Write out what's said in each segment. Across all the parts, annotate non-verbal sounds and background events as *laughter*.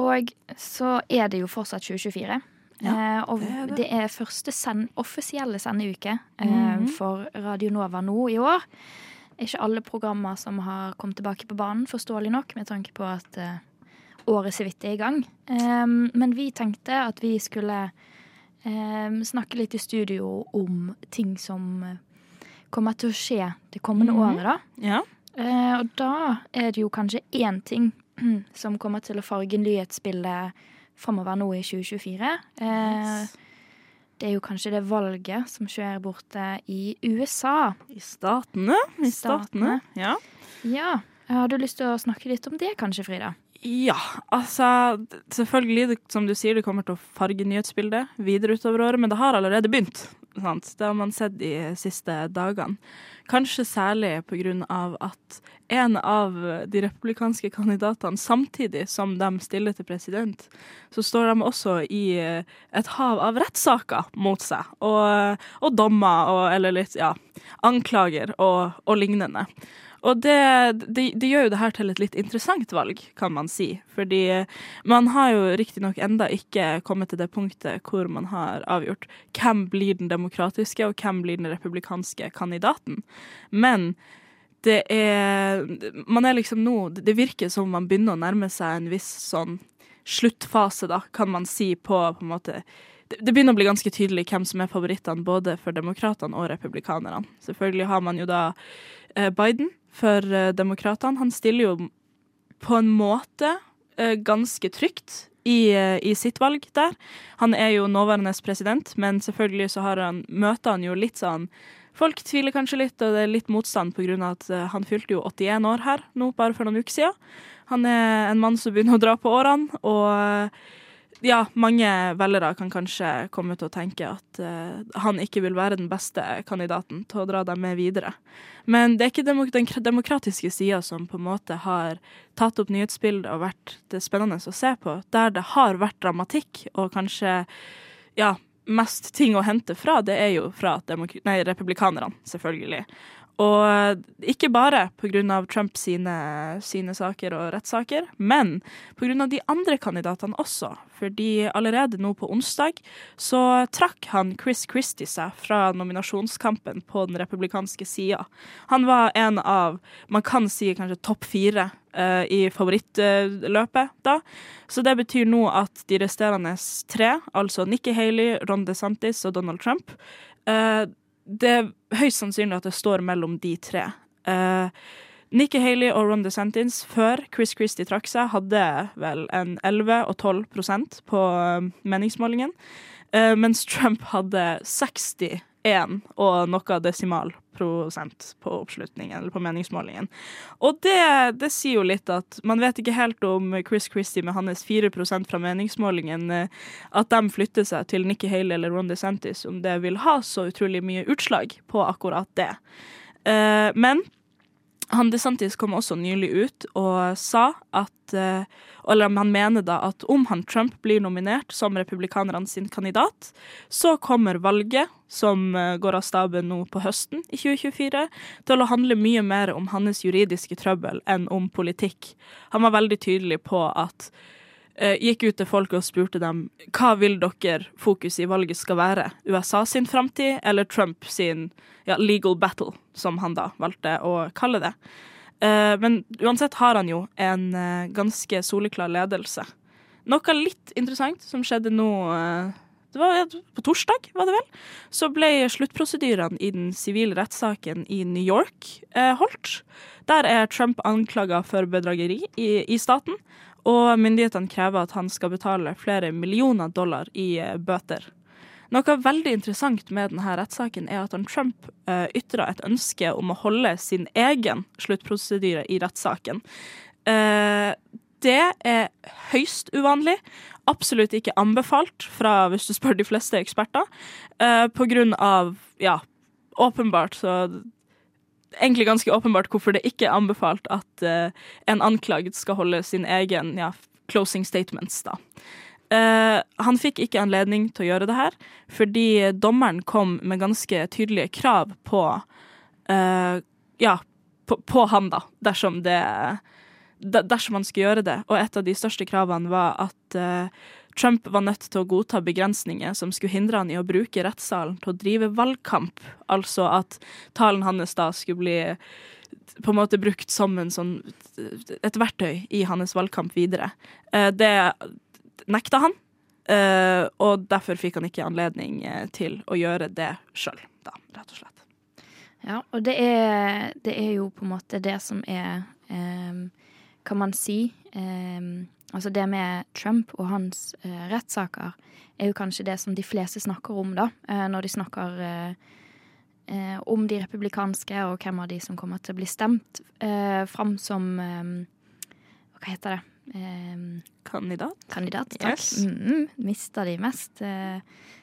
Og så er det jo fortsatt 2024. Ja, eh, og det er det. det er første send, offisielle sendeuke eh, Mhm. for Radio Nova nå i år. Ikke alle programmer som har kommet tilbake på banen, forståelig nok, med tanke på at eh, året så vidt er i gang. Eh, men vi tenkte at vi skulle eh, snakke litt i studio om ting som kommer til å skje det kommende Mhm. året, da. Ja. Eh, og da er det jo kanskje én ting *clears throat* som kommer til å farge nyhetsbildet framover nå i 2024. Eh, det er jo kanskje det valget som skjer borte i USA. I statene. I Statene. statene. Ja. Ja, Har du lyst til å snakke litt om det kanskje, Frida? Ja, altså Selvfølgelig, som du sier, det kommer til å farge nyhetsbildet videre utover året, men det har allerede begynt. Sant? Det har man sett de siste dagene. Kanskje særlig av at en av de republikanske kandidatene, samtidig som de stiller til president, så står de også i eh, et hav av rettssaker mot seg, og, og dommer og eller litt, ja, anklager og, og lignende. Og det, det, det gjør jo det her til et litt interessant valg, kan man si. Fordi man har jo riktignok enda ikke kommet til det punktet hvor man har avgjort hvem blir den demokratiske og hvem blir den republikanske kandidaten. Men det er Man er liksom nå Det virker som man begynner å nærme seg en viss sånn sluttfase, da, kan man si, på på en måte det begynner å bli ganske tydelig hvem som er favorittene både for demokratene og republikanerne. Selvfølgelig har man jo da eh, Biden for uh, demokratene. Han stiller jo på en måte uh, ganske trygt i, uh, i sitt valg der. Han er jo nåværende president, men selvfølgelig så han, møter han jo litt sånn Folk tviler kanskje litt, og det er litt motstand pga. at han fylte jo 81 år her nå, bare for noen uker siden. Han er en mann som begynner å dra på årene, og ja, mange velgere kan kanskje komme til å tenke at uh, han ikke vil være den beste kandidaten til å dra dem med videre. Men det er ikke demok den demokratiske sida som på en måte har tatt opp nyhetsbildet og vært det spennende å se på. Der det har vært dramatikk og kanskje ja, mest ting å hente fra, det er jo fra nei, republikanerne, selvfølgelig. Og ikke bare pga. Trump sine, sine saker og rettssaker, men pga. de andre kandidatene også. Fordi allerede nå på onsdag så trakk han Chris Christie seg fra nominasjonskampen på den republikanske sida. Han var en av, man kan si kanskje topp fire uh, i favorittløpet da. Så det betyr nå at de resterende tre, altså Nikki Haley, Ron DeSantis og Donald Trump, eh, det er høyst sannsynlig at det står mellom de tre. Uh, Nikki Haley og Ron DeSantis før Chris Christie trakk seg, hadde vel en 11 og 12 prosent på eh, meningsmålingen, Eh, mens Trump hadde 61 og noe desimal prosent på oppslutningen, eller på meningsmålingen. Og det, det sier jo litt at man vet ikke helt om Chris Christie med hans 4 fra meningsmålingen, eh, at de flytter seg til Nikki Haley eller Ron DeSantis, om det vil ha så utrolig mye utslag på akkurat det. Eh, men han DeSantis kom også nylig ut og sa at eh, Eller han mener da at om han Trump blir nominert som republikanerne sin kandidat, så kommer valget, som eh, går av staben nå på høsten i 2024, til å handle mye mer om hans juridiske trøbbel enn om politikk. Han var veldig tydelig på at gikk ut til folk og spurte dem hva vil dere fokus i valget skal være? USA sin framtid eller Trump sin ja, legal battle, som han da valgte å kalle det. Eh, men uansett har han jo en eh, ganske soleklar ledelse. Noe litt interessant som skjedde nå eh, det var På torsdag, var det vel? Så ble sluttprosedyrene i den sivile rettssaken i New York eh, holdt. Der er Trump anklaga for bedrageri i, i staten, og myndighetene krever at han skal betale flere millioner dollar i eh, bøter. Noe veldig interessant med denne rettssaken er at Trump uh, ytra et ønske om å holde sin egen sluttprosedyre i rettssaken. Eh, det er høyst uvanlig. Absolutt ikke anbefalt, fra, hvis du spør de fleste eksperter, eh, på grunn av Ja, åpenbart så Egentlig ganske åpenbart hvorfor det ikke er anbefalt at uh, en anklaget skal holde sin egen ja, closing statements, da. Uh, han fikk ikke anledning til å gjøre det her, fordi dommeren kom med ganske tydelige krav på uh, Ja, på, på han, da, dersom det de- dersom han skulle gjøre det. Og et av de største kravene var at uh, Trump var nødt til å godta begrensninger som skulle hindre han i å bruke rettssalen til å drive valgkamp. Altså at talen hans da skulle bli på en måte brukt som en sånn, et verktøy i hans valgkamp videre. Uh, det nekta han, uh, og derfor fikk han ikke anledning eh, til å gjøre det sjøl, da, rett og slett. Ja, og det er, det er jo på en måte det som er ehm, Kan man si ehm, Altså det med Trump og hans eh, rettssaker er jo kanskje det som de fleste snakker om, da. eh, når de snakker eh, om de republikanske og hvem av de som kommer til å bli stemt fram som ehm, Hva heter det? Ehm, Kandidat? kandidat. Takk. Yes. Mm, mister de mest eh,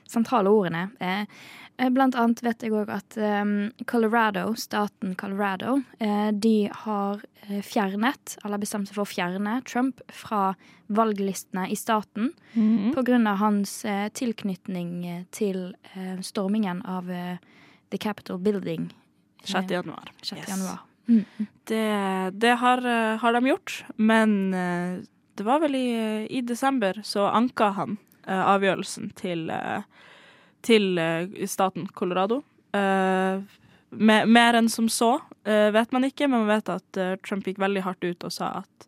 sentrale ordene. Eh, blant annet vet jeg òg at eh, Colorado, staten Colorado, eh, de har eh, fjernet, eller bestemt seg for å fjerne, Trump fra valglistene i staten mm på grunn av hans eh, tilknytning eh, til eh, stormingen av eh, The Capitol Building. 6. januar. 6. Yes. januar. Mm. Det, det har, eh, har de gjort, men eh, det var vel i, i desember så anka han eh, avgjørelsen til, eh, til eh, staten Colorado. Eh, mer enn som så eh, vet man ikke, men man vet at Trump gikk veldig hardt ut og sa at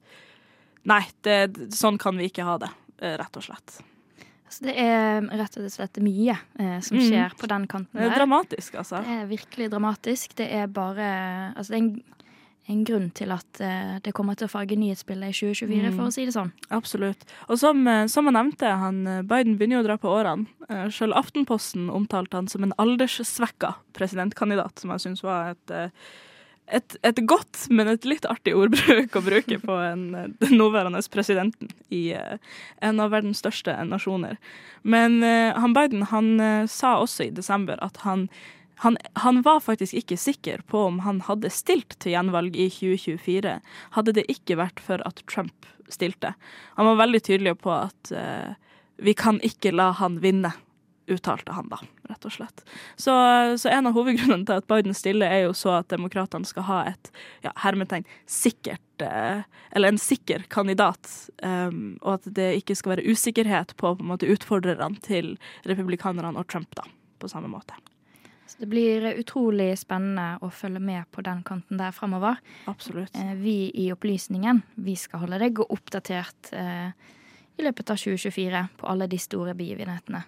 nei, det, sånn kan vi ikke ha det, rett og slett. Så det er rett og slett mye eh, som Mm. skjer på den kanten Det er dramatisk, altså. Det er virkelig dramatisk. Det er bare Altså, det er en, en grunn til at eh, det kommer til å farge nyhetsbildet i 2024, Mm. for å si det sånn. Absolutt. Og som, eh, som jeg nevnte, han, eh, Biden begynner jo å dra på årene. Selv Aftenposten omtalte han som en alderssvekka presidentkandidat, som jeg syns var et, et, et godt, men et litt artig ordbruk å bruke på en, den nåværende presidenten i en av verdens største nasjoner. Men han Biden han sa også i desember at han han, han var faktisk ikke sikker på om han hadde stilt til gjenvalg i 2024, hadde det ikke vært for at Trump stilte. Han var veldig tydelig på at uh, vi kan ikke la han vinne, uttalte han da, rett og slett. Så, så en av hovedgrunnene til at Biden stiller, er jo så at demokratene skal ha et ja, hermetegn sikkert uh, Eller en sikker kandidat, um, og at det ikke skal være usikkerhet på, på en måte, utfordrerne til republikanerne og Trump, da, på samme måte. Så det blir utrolig spennende å følge med på den kanten der fremover. Absolutt. Eh, vi i Opplysningen vi skal holde deg oppdatert eh, i løpet av 2024 på alle de store begivenhetene.